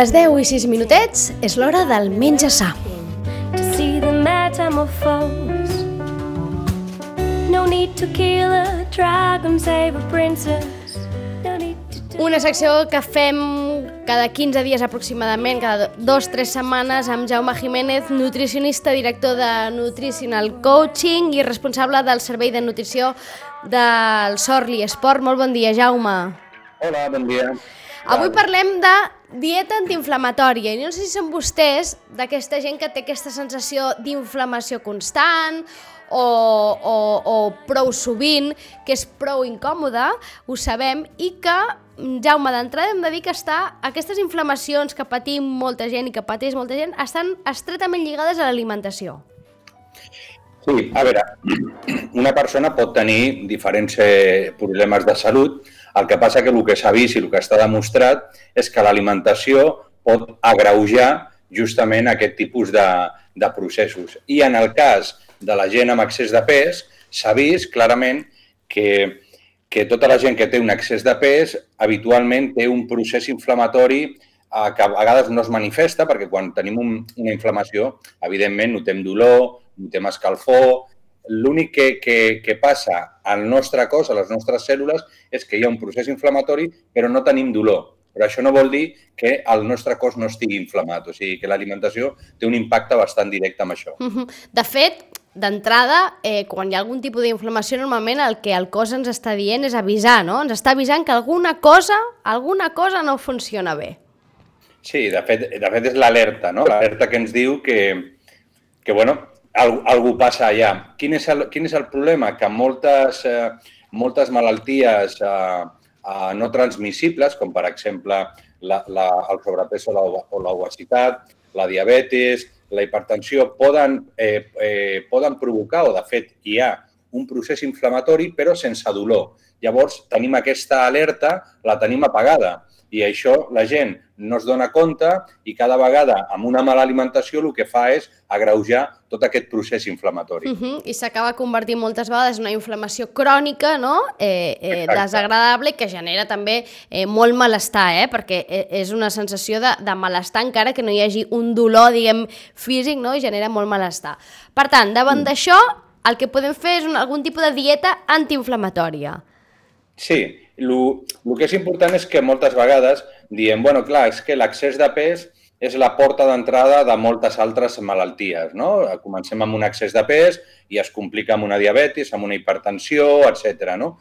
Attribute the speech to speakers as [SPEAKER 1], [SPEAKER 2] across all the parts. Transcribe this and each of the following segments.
[SPEAKER 1] Les 10 i 6 minutets és l'hora del menja sa.
[SPEAKER 2] to see the metamorphose. No need to kill a dragon, save a princess. No
[SPEAKER 1] Una secció que fem cada 15 dies aproximadament, cada dos o tres setmanes, amb Jaume Jiménez, nutricionista, director de Nutritional Coaching i responsable del servei de nutrició del Sorli Esport. Molt bon dia, Jaume.
[SPEAKER 3] Hola, bon dia.
[SPEAKER 1] Avui parlem de dieta antiinflamatòria i no sé si són vostès d'aquesta gent que té aquesta sensació d'inflamació constant o, o, o prou sovint, que és prou incòmoda, ho sabem, i que, Jaume, d'entrada hem de dir que està, aquestes inflamacions que patim molta gent i que pateix molta gent estan estretament lligades a l'alimentació.
[SPEAKER 3] Sí, a veure, una persona pot tenir diferents eh, problemes de salut, el que passa que el que s'ha vist i el que està demostrat és que l'alimentació pot agreujar justament aquest tipus de, de processos. I en el cas de la gent amb excés de pes, s'ha vist clarament que, que tota la gent que té un excés de pes habitualment té un procés inflamatori eh, que a vegades no es manifesta, perquè quan tenim un, una inflamació, evidentment notem dolor, notem escalfor, l'únic que, que, que passa al nostre cos, a les nostres cèl·lules, és que hi ha un procés inflamatori, però no tenim dolor. Però això no vol dir que el nostre cos no estigui inflamat, o sigui que l'alimentació té un impacte bastant directe amb això.
[SPEAKER 1] De fet, d'entrada, eh, quan hi ha algun tipus d'inflamació, normalment el que el cos ens està dient és avisar, no? Ens està avisant que alguna cosa, alguna cosa no funciona bé.
[SPEAKER 3] Sí, de fet, de fet és l'alerta, no? L'alerta que ens diu que, que bueno, algú, algú passa allà. Quin és el, quin és el problema? Que moltes, eh, moltes malalties eh, eh, no transmissibles, com per exemple la, la, el sobrepès o la, o l'obesitat, la diabetis, la hipertensió, poden, eh, eh, poden provocar, o de fet hi ha, un procés inflamatori però sense dolor. Llavors tenim aquesta alerta, la tenim apagada i això la gent no es dona compte i cada vegada amb una mala alimentació el que fa és agreujar tot aquest procés inflamatori.
[SPEAKER 1] Uh -huh. I s'acaba convertint moltes vegades en una inflamació crònica, no? Eh, eh,
[SPEAKER 3] Exacte.
[SPEAKER 1] desagradable, que genera també eh, molt malestar, eh? perquè eh, és una sensació de, de malestar encara que no hi hagi un dolor, diguem, físic, no? i genera molt malestar. Per tant, davant mm. d'això, el que podem fer és un, algun tipus de dieta antiinflamatòria.
[SPEAKER 3] Sí, el que és important és que moltes vegades diem, bueno, clar, és que l'excés de pes és la porta d'entrada de moltes altres malalties, no? Comencem amb un excés de pes i es complica amb una diabetis, amb una hipertensió, etc. no?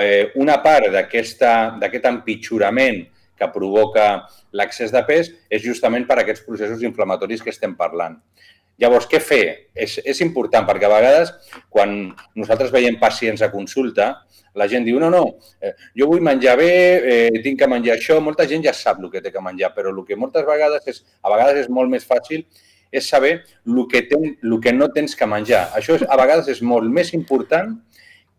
[SPEAKER 3] Eh, una part d'aquest empitjorament que provoca l'excés de pes és justament per aquests processos inflamatoris que estem parlant. Llavors, què fer? És, és important, perquè a vegades, quan nosaltres veiem pacients a consulta, la gent diu, no, no, eh, jo vull menjar bé, eh, tinc que menjar això. Molta gent ja sap el que té que menjar, però el que moltes vegades és, a vegades és molt més fàcil és saber el que, ten, el que no tens que menjar. Això és, a vegades és molt més important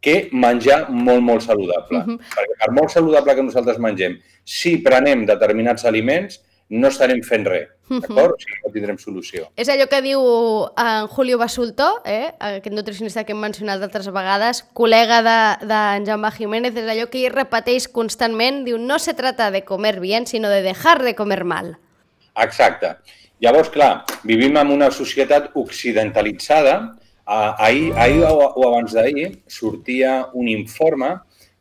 [SPEAKER 3] que menjar molt, molt saludable. Uh -huh. Perquè per molt saludable que nosaltres mengem, si prenem determinats aliments, no estarem fent res, d'acord? O sigui, no tindrem solució.
[SPEAKER 1] És allò que diu en Julio Basulto, eh? aquest nutricionista que hem mencionat altres vegades, col·lega de, de Jaume Jiménez, és allò que ell repeteix constantment, diu, no se trata de comer bien, sinó de dejar de comer mal.
[SPEAKER 3] Exacte. Llavors, clar, vivim en una societat occidentalitzada. Ahir, ahir o abans d'ahir sortia un informe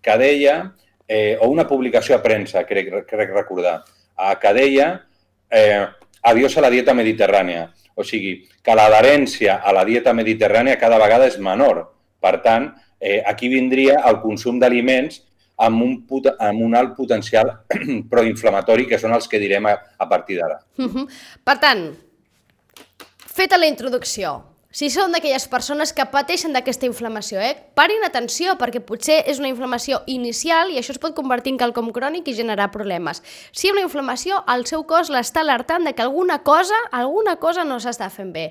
[SPEAKER 3] que deia, eh, o una publicació a premsa, crec, crec recordar, que deia eh, adiós a la dieta mediterrània. O sigui, que l'adherència a la dieta mediterrània cada vegada és menor. Per tant, eh, aquí vindria el consum d'aliments amb un, amb un alt potencial proinflamatori, que són els que direm a, a partir d'ara.
[SPEAKER 1] Uh -huh. Per tant, feta la introducció, si són d'aquelles persones que pateixen d'aquesta inflamació, eh? parin atenció perquè potser és una inflamació inicial i això es pot convertir en quelcom crònic i generar problemes. Si hi ha una inflamació, el seu cos l'està alertant de que alguna cosa, alguna cosa no s'està fent bé.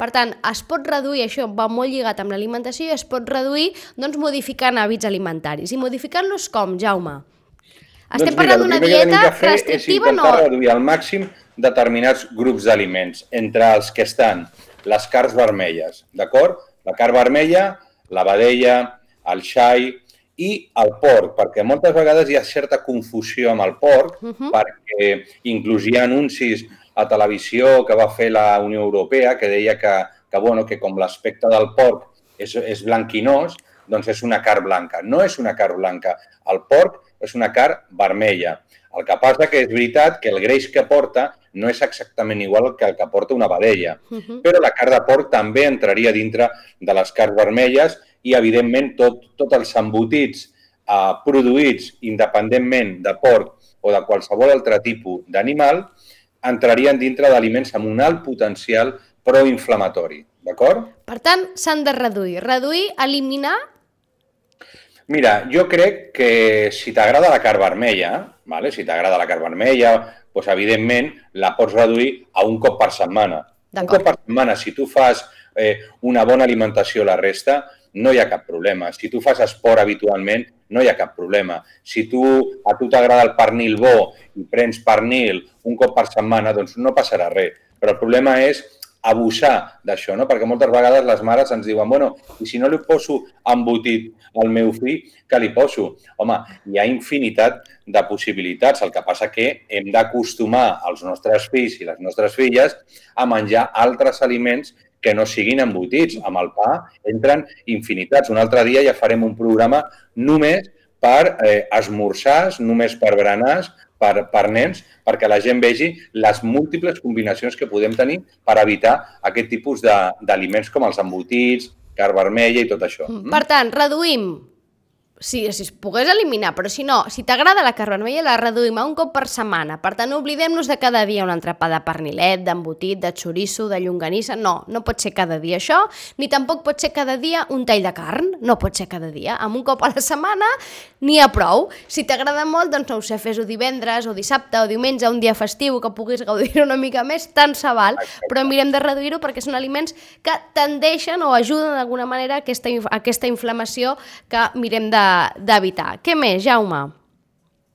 [SPEAKER 1] Per tant, es pot reduir, això va molt lligat amb l'alimentació, i es pot reduir doncs, modificant hàbits alimentaris. I modificant-los com, Jaume? Estem
[SPEAKER 3] doncs
[SPEAKER 1] parlant d'una dieta restrictiva
[SPEAKER 3] o no? És intentar reduir al màxim determinats grups d'aliments, entre els que estan les carns vermelles, d'acord? La carn vermella la vedella, el xai i el porc, perquè moltes vegades hi ha certa confusió amb el porc, uh -huh. perquè inclús hi ha anuncis a televisió que va fer la Unió Europea que deia que, que, bueno, que com l'aspecte del porc és, és blanquinós, doncs és una carn blanca. No és una carn blanca. El porc és una carn vermella. El que passa que és veritat que el greix que porta no és exactament igual que el que porta una vedella, uh -huh. però la carn de porc també entraria dintre de les carns vermelles i, evidentment, tot, tots els embotits eh, produïts independentment de porc o de qualsevol altre tipus d'animal entrarien dintre d'aliments amb un alt potencial proinflamatori, d'acord?
[SPEAKER 1] Per tant, s'han de reduir. Reduir, eliminar
[SPEAKER 3] Mira, jo crec que si t'agrada la carn vermella, vale? si t'agrada la carn vermella, doncs evidentment la pots reduir a un cop per setmana. Un cop per setmana, si tu fas eh, una bona alimentació la resta, no hi ha cap problema. Si tu fas esport habitualment, no hi ha cap problema. Si tu, a tu t'agrada el pernil bo i prens pernil un cop per setmana, doncs no passarà res. Però el problema és abusar d'això, no? perquè moltes vegades les mares ens diuen bueno, i si no li poso embotit al meu fill, què li poso? Home, hi ha infinitat de possibilitats, el que passa que hem d'acostumar els nostres fills i les nostres filles a menjar altres aliments que no siguin embotits. Amb el pa entren infinitats. Un altre dia ja farem un programa només per eh, esmorzars, només per berenars, per, per nens, perquè la gent vegi les múltiples combinacions que podem tenir per evitar aquest tipus d'aliments com els embotits, carn vermella i tot això.
[SPEAKER 1] Per tant, reduïm si, si es pogués eliminar, però si no, si t'agrada la carn vermella, la reduïm a un cop per setmana. Per tant, oblidem-nos de cada dia un entrepà de pernilet, d'embotit, de xoriço, de llonganissa. No, no pot ser cada dia això, ni tampoc pot ser cada dia un tall de carn. No pot ser cada dia. Amb un cop a la setmana n'hi ha prou. Si t'agrada molt, doncs no ho sé, fes-ho divendres o dissabte o diumenge, un dia festiu que puguis gaudir una mica més, tant se val. Però mirem de reduir-ho perquè són aliments que tendeixen o ajuden d'alguna manera aquesta, aquesta inflamació que mirem de d'evitar. Què més, Jaume?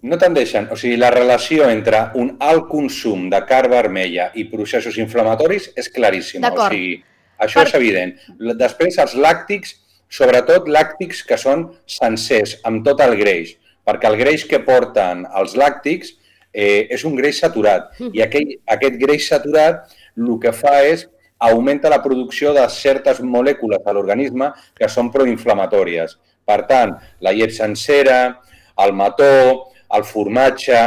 [SPEAKER 3] No tendeixen. O sigui, la relació entre un alt consum de carn vermella i processos inflamatoris és claríssima. O sigui, això per... és evident. Després, els làctics, sobretot làctics que són sencers, amb tot el greix, perquè el greix que porten els làctics eh, és un greix saturat. Mm. I aquell, aquest greix saturat el que fa és augmenta la producció de certes molècules a l'organisme que són proinflamatòries. Per tant, la llet sencera, el mató, el formatge,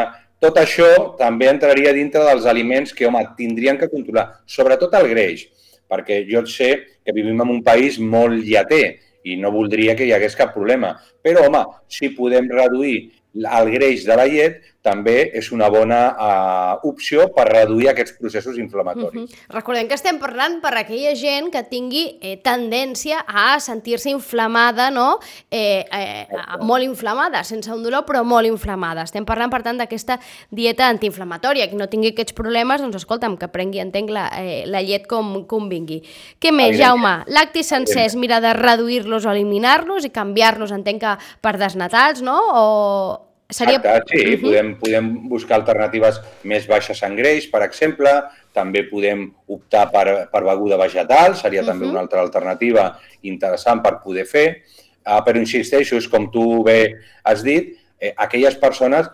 [SPEAKER 3] tot això també entraria dintre dels aliments que, home, tindrien que controlar, sobretot el greix, perquè jo sé que vivim en un país molt lleter i no voldria que hi hagués cap problema. Però, home, si podem reduir el greix de la llet també és una bona uh, opció per reduir aquests processos inflamatoris. Uh -huh.
[SPEAKER 1] Recordem que estem parlant per aquella gent que tingui eh, tendència a sentir-se inflamada, no? Eh, eh, molt inflamada, sense un dolor, però molt inflamada. Estem parlant, per tant, d'aquesta dieta antiinflamatòria. Qui no tingui aquests problemes, doncs escolta'm, que prengui, entenc, la, eh, la llet com convingui. Què més, Jaume? Lactis sencers, mira de reduir-los o eliminar-los i canviar-los, entenc que per desnatats, no? O,
[SPEAKER 3] Seria... Exacte, sí, uh -huh. podem, podem buscar alternatives més baixes en greix, per exemple, també podem optar per, per beguda vegetal, seria uh -huh. també una altra alternativa interessant per poder fer, uh, però insisteixo, és com tu bé has dit, eh, aquelles persones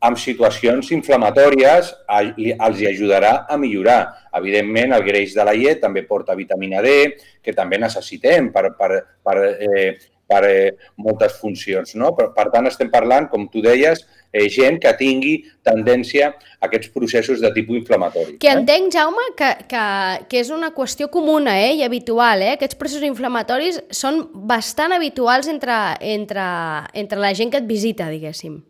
[SPEAKER 3] amb situacions inflamatòries els hi ajudarà a millorar. Evidentment, el greix de la llet també porta vitamina D, que també necessitem per, per, per eh, per eh, moltes funcions. No? Per, per tant, estem parlant, com tu deies, eh, gent que tingui tendència a aquests processos de tipus inflamatori.
[SPEAKER 1] Que eh? entenc, Jaume, que, que, que és una qüestió comuna eh, i habitual. Eh? Aquests processos inflamatoris són bastant habituals entre, entre, entre la gent que et visita, diguéssim.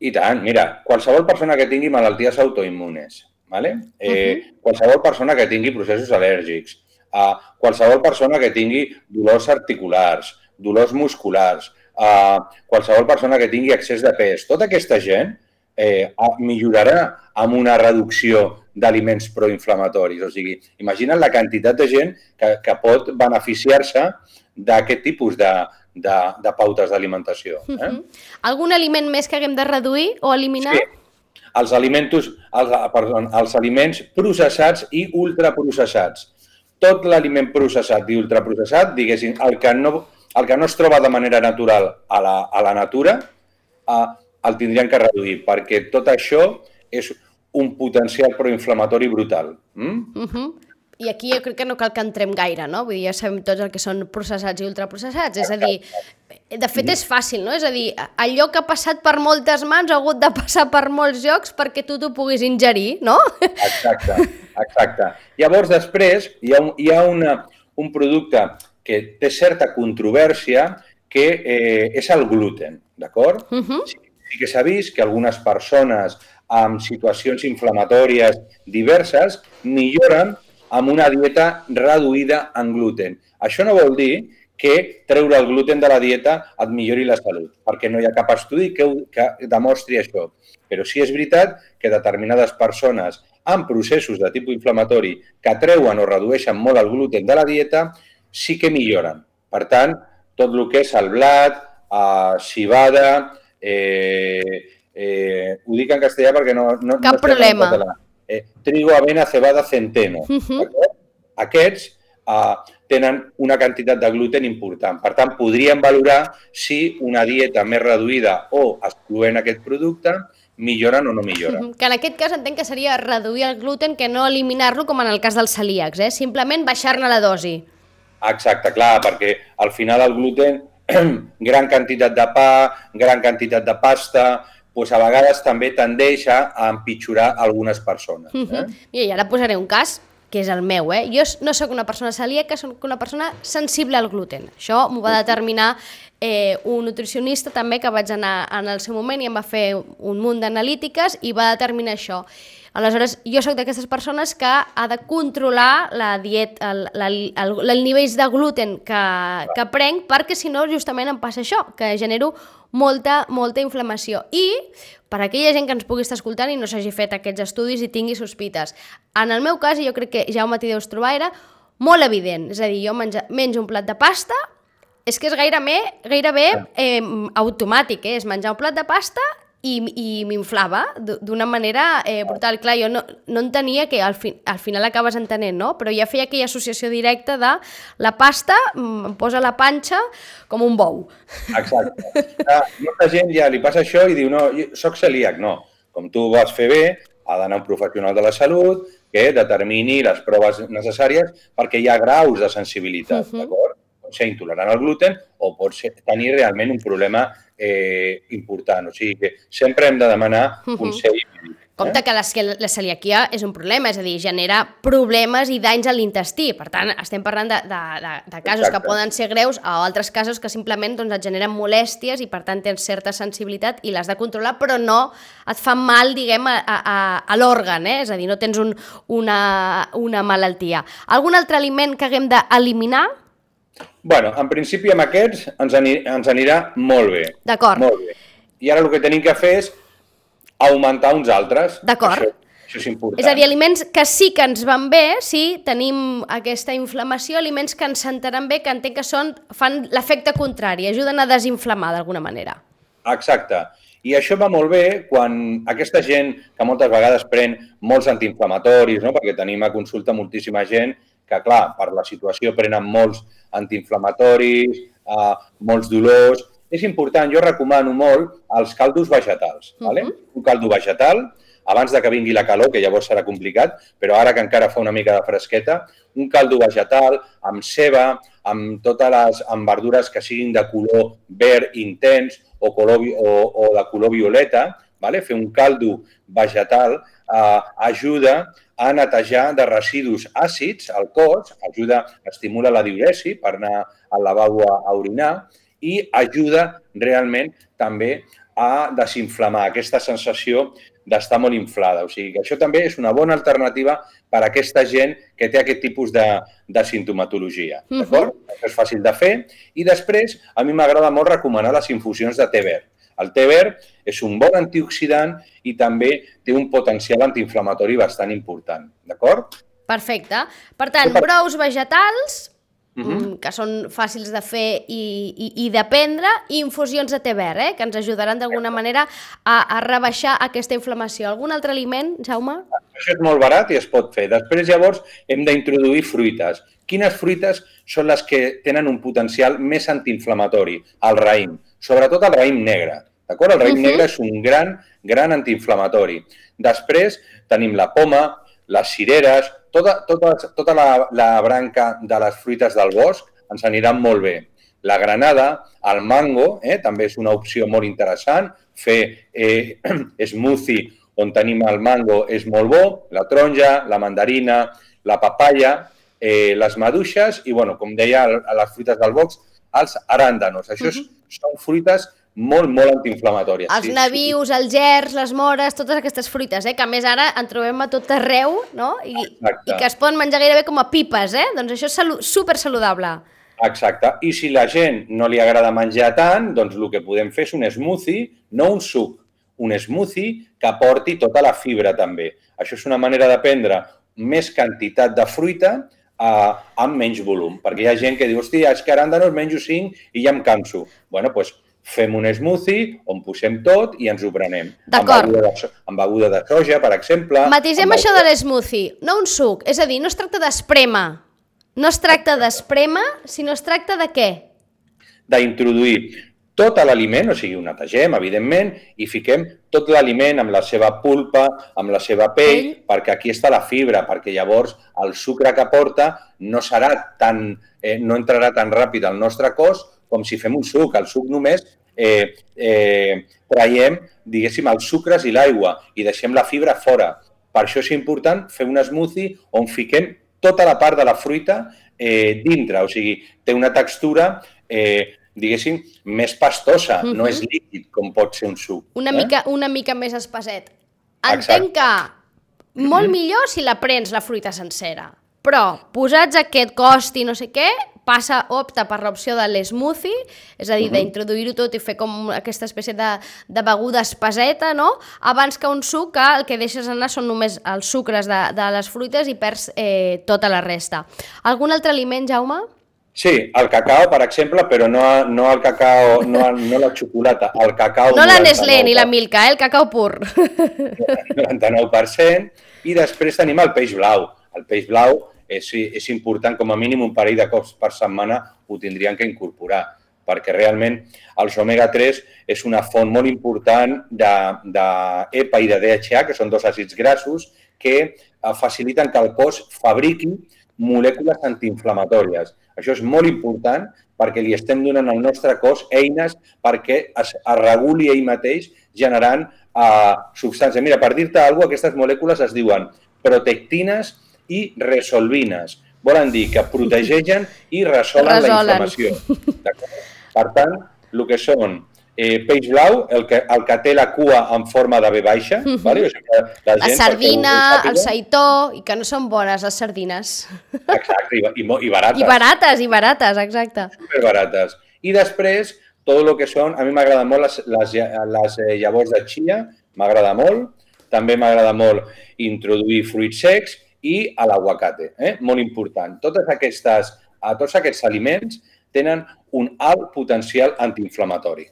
[SPEAKER 3] I tant, mira, qualsevol persona que tingui malalties autoimmunes, ¿vale? eh, uh -huh. qualsevol persona que tingui processos al·lèrgics, uh, qualsevol persona que tingui dolors articulars, dolors musculars, eh, qualsevol persona que tingui excés de pes, tota aquesta gent eh, millorarà amb una reducció d'aliments proinflamatoris. O sigui, imagina't la quantitat de gent que, que pot beneficiar-se d'aquest tipus de, de, de pautes d'alimentació. Eh? Uh -huh.
[SPEAKER 1] Algun aliment més que haguem de reduir o eliminar? Sí.
[SPEAKER 3] Els, aliments, els, perdó, els aliments processats i ultraprocessats. Tot l'aliment processat i ultraprocessat, diguéssim, el que no el que no es troba de manera natural a la, a la natura, eh, el tindrien que reduir, perquè tot això és un potencial proinflamatori brutal. Mm?
[SPEAKER 1] Uh -huh. I aquí jo crec que no cal que entrem gaire, no? Vull dir, ja sabem tots el que són processats i ultraprocessats. És a dir, de fet és fàcil, no? És a dir, allò que ha passat per moltes mans ha hagut de passar per molts llocs perquè tu t'ho puguis ingerir, no?
[SPEAKER 3] Exacte, exacte. Llavors, després, hi ha un, hi ha una, un producte que té certa controvèrsia que eh, és el gluten, d'acord?
[SPEAKER 1] Uh -huh.
[SPEAKER 3] sí, sí que s'ha vist que algunes persones amb situacions inflamatòries diverses milloren amb una dieta reduïda en gluten. Això no vol dir que treure el gluten de la dieta et millori la salut, perquè no hi ha cap estudi que, que demostri això. Però sí és veritat que determinades persones amb processos de tipus inflamatori que treuen o redueixen molt el gluten de la dieta sí que milloren. Per tant, tot el que és el blat, eh, cibada, eh, eh, ho dic en castellà perquè no... no
[SPEAKER 1] Cap
[SPEAKER 3] no
[SPEAKER 1] problema.
[SPEAKER 3] Eh, trigo, avena, cebada, centeno.
[SPEAKER 1] Uh -huh.
[SPEAKER 3] Aquests eh, tenen una quantitat de gluten important. Per tant, podríem valorar si una dieta més reduïda o excloent aquest producte milloren o no milloren.
[SPEAKER 1] Mhm, Que en aquest cas entenc que seria reduir el gluten que no eliminar-lo com en el cas dels celíacs, eh? simplement baixar-ne la dosi.
[SPEAKER 3] Exacte, clar, perquè al final el gluten, gran quantitat de pa, gran quantitat de pasta, doncs a vegades també tendeix a empitjorar algunes persones. Eh?
[SPEAKER 1] Mhm. Mira, i ara posaré un cas que és el meu, eh? Jo no sóc una persona celíaca, sóc una persona sensible al gluten. Això m'ho va determinar eh, un nutricionista també que vaig anar en el seu moment i em va fer un munt d'analítiques i va determinar això. Aleshores, jo sóc d'aquestes persones que ha de controlar la dieta, el, la, el, el nivells de gluten que, que prenc, perquè si no justament em passa això, que genero molta, molta inflamació. I per aquella gent que ens pugui estar escoltant i no s'hagi fet aquests estudis i tingui sospites. En el meu cas, jo crec que Jaume t'hi deus trobar, era molt evident. És a dir, jo menja, menjo un plat de pasta, és que és gairebé, gairebé eh, automàtic, eh? és menjar un plat de pasta i, i m'inflava d'una manera eh, brutal. Clar, jo no, no entenia que al, fi, al final acabes entenent, no? Però ja feia aquella associació directa de la pasta mm, em posa la panxa com un bou.
[SPEAKER 3] Exacte. A molta gent ja li passa això i diu, no, jo soc celíac. No, com tu vas fer bé, ha d'anar un professional de la salut que determini les proves necessàries perquè hi ha graus de sensibilitat,
[SPEAKER 1] Mhm.
[SPEAKER 3] d'acord? Pot ser intolerant al gluten o pot ser, tenir realment un problema eh, important. O sigui que sempre hem de demanar
[SPEAKER 1] Mhm.
[SPEAKER 3] consell mèdic.
[SPEAKER 1] Compte que la, ce- la celiaquia és un problema, és a dir, genera problemes i danys a l'intestí. Per tant, estem parlant de, de, de, de casos
[SPEAKER 3] Exacte.
[SPEAKER 1] que poden ser greus o altres casos que simplement doncs, et generen molèsties i per tant tens certa sensibilitat i l'has de controlar, però no et fan mal, diguem, a, a, a l'òrgan, eh? és a dir, no tens un, una, una malaltia. Algun altre aliment que haguem d'eliminar?
[SPEAKER 3] Bueno, en principi amb aquests ens, ani ens anirà molt bé.
[SPEAKER 1] D'acord.
[SPEAKER 3] Molt bé. I ara el que tenim que fer és augmentar uns altres.
[SPEAKER 1] D'acord.
[SPEAKER 3] Això, això és important.
[SPEAKER 1] És a dir, aliments que sí que ens van bé, si tenim aquesta inflamació, aliments que ens sentaran bé, que entenc que són, fan l'efecte contrari, ajuden a desinflamar d'alguna manera.
[SPEAKER 3] Exacte. I això va molt bé quan aquesta gent que moltes vegades pren molts antiinflamatoris, no? perquè tenim a consulta moltíssima gent que, clar, per la situació prenen molts antiinflamatoris, eh, molts dolors. És important, jo recomano molt els caldos vegetals. vale? Un caldo vegetal, abans de que vingui la calor, que llavors serà complicat, però ara que encara fa una mica de fresqueta, un caldo vegetal amb ceba, amb totes les amb verdures que siguin de color verd intens o, color, o, o de color violeta, vale? fer un caldo vegetal eh, ajuda a netejar de residus àcids al cos, ajuda, estimula la diuresi per anar al lavabo a, a orinar i ajuda realment també a desinflamar aquesta sensació d'estar molt inflada. O sigui que això també és una bona alternativa per a aquesta gent que té aquest tipus de, de sintomatologia.
[SPEAKER 1] Mhm.
[SPEAKER 3] D'acord? Això és fàcil de fer. I després, a mi m'agrada molt recomanar les infusions de té verd. El té verd és un bon antioxidant i també té un potencial antiinflamatori bastant important. D'acord?
[SPEAKER 1] Perfecte. Per tant, brous vegetals,
[SPEAKER 3] Mhm.
[SPEAKER 1] mm, que són fàcils de fer i, i, i de prendre, i infusions de té verd, eh, que ens ajudaran d'alguna manera a, a rebaixar aquesta inflamació. Algun altre aliment, Jaume?
[SPEAKER 3] Això és molt barat i es pot fer. Després, llavors, hem d'introduir fruites. Quines fruites són les que tenen un potencial més antiinflamatori? El raïm. Sobretot el raïm negre. D'acord? El raïm
[SPEAKER 1] Mhm.
[SPEAKER 3] negre és un gran, gran antiinflamatori. Després tenim la poma, les cireres, tota, tota, tota la, la branca de les fruites del bosc ens aniran molt bé. La granada, el mango, eh, també és una opció molt interessant. Fer eh, smoothie on tenim el mango és molt bo, la taronja, la mandarina, la papaya, eh, les maduixes i, bueno, com deia, a les fruites del bosc, els aràndanos. Això és, són fruites molt, molt antiinflamatories.
[SPEAKER 1] Els navius, els gerds, les mores, totes aquestes fruites, eh? que a més ara en trobem a tot arreu, no? I,
[SPEAKER 3] Exacte.
[SPEAKER 1] i que es poden menjar gairebé com a pipes, eh? Doncs això és salu super saludable.
[SPEAKER 3] Exacte. I si la gent no li agrada menjar tant, doncs el que podem fer és un smoothie, no un suc, un smoothie que aporti tota la fibra també. Això és una manera de prendre més quantitat de fruita eh, amb menys volum, perquè hi ha gent que diu, hòstia, és que aràndanos menjo 5 i ja em canso. bueno, doncs fem un smoothie on posem tot i ens ho prenem.
[SPEAKER 1] D'acord.
[SPEAKER 3] Amb beguda de, amb beguda de soja, per exemple.
[SPEAKER 1] Matisem
[SPEAKER 3] amb
[SPEAKER 1] això de l'smoothie, no un suc. És a dir, no es tracta d'esprema. No es tracta d'esprema, sinó es tracta de què?
[SPEAKER 3] d'introduir tot l'aliment, o sigui, ho netegem, evidentment, i fiquem tot l'aliment amb la seva pulpa, amb la seva pell,
[SPEAKER 1] Pell.
[SPEAKER 3] perquè aquí està la fibra, perquè llavors el sucre que porta no serà tan, eh, no entrarà tan ràpid al nostre cos com si fem un suc. El suc només eh, eh, traiem, diguéssim, els sucres i l'aigua i deixem la fibra fora. Per això és important fer un smoothie on fiquem tota la part de la fruita eh, dintre, o sigui, té una textura, eh, diguéssim, més pastosa, no és líquid com pot ser un suc.
[SPEAKER 1] Una,
[SPEAKER 3] eh?
[SPEAKER 1] mica, una mica més espesset.
[SPEAKER 3] Exacte.
[SPEAKER 1] Entenc que molt millor si la prens la fruita sencera. Però, posats aquest cost i no sé què, passa, opta per l'opció de l'smoothie, és a dir, d'introduir-ho tot i fer com aquesta espècie de, de beguda espeseta, no? Abans que un suc que el que deixes anar són només els sucres de, de les fruites i perds eh, tota la resta. Algun altre aliment, Jaume?
[SPEAKER 3] Sí, el cacao, per exemple, però no, no el cacao, no, no la xocolata, el cacao...
[SPEAKER 1] No la
[SPEAKER 3] 99%.
[SPEAKER 1] Nestlé ni la Milka, eh? el cacau pur.
[SPEAKER 3] 99%, i després tenim el peix blau. El peix blau és, és important, com a mínim un parell de cops per setmana ho tindrien que incorporar, perquè realment els omega-3 és una font molt important d'EPA de, EPA i de DHA, que són dos àcids grassos, que eh, faciliten que el cos fabriqui molècules antiinflamatòries. Això és molt important perquè li estem donant al nostre cos eines perquè es, es reguli ell mateix generant uh, substància. Mira, per dir-te alguna cosa, aquestes molècules es diuen protectines i resolvines. Volen dir que protegeixen i resolen,
[SPEAKER 1] Resolen.
[SPEAKER 3] la inflamació. Per tant, el que són eh, peix blau, el que, el que té la cua en forma de B baixa, vale? o sigui, la,
[SPEAKER 1] La
[SPEAKER 3] gent,
[SPEAKER 1] sardina,
[SPEAKER 3] perquè ho sàpiga,
[SPEAKER 1] el saitó, i que no són bones les sardines.
[SPEAKER 3] Exacte, i, i, i barates.
[SPEAKER 1] I barates, i barates, exacte.
[SPEAKER 3] superbarates. I després, tot el que són, a mi m'agrada molt les, les, les eh, llavors de chia, m'agrada molt. També m'agrada molt introduir fruits secs i a l'aguacate, eh? molt important. Totes aquestes, a tots aquests aliments tenen un alt potencial antiinflamatori.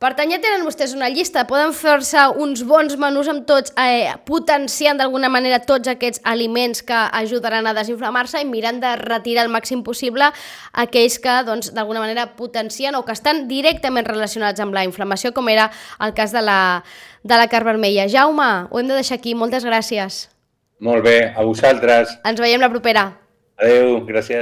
[SPEAKER 1] Per tant, ja tenen vostès una llista, poden fer-se uns bons menús amb tots, eh, potenciant d'alguna manera tots aquests aliments que ajudaran a desinflamar-se i mirant de retirar el màxim possible aquells que doncs, d'alguna manera potencien o que estan directament relacionats amb la inflamació, com era el cas de la, de la carn vermella. Jaume, ho hem de deixar aquí, moltes gràcies.
[SPEAKER 3] Molt bé, a vosaltres.
[SPEAKER 1] Ens veiem la propera.
[SPEAKER 3] Adeu, gràcies.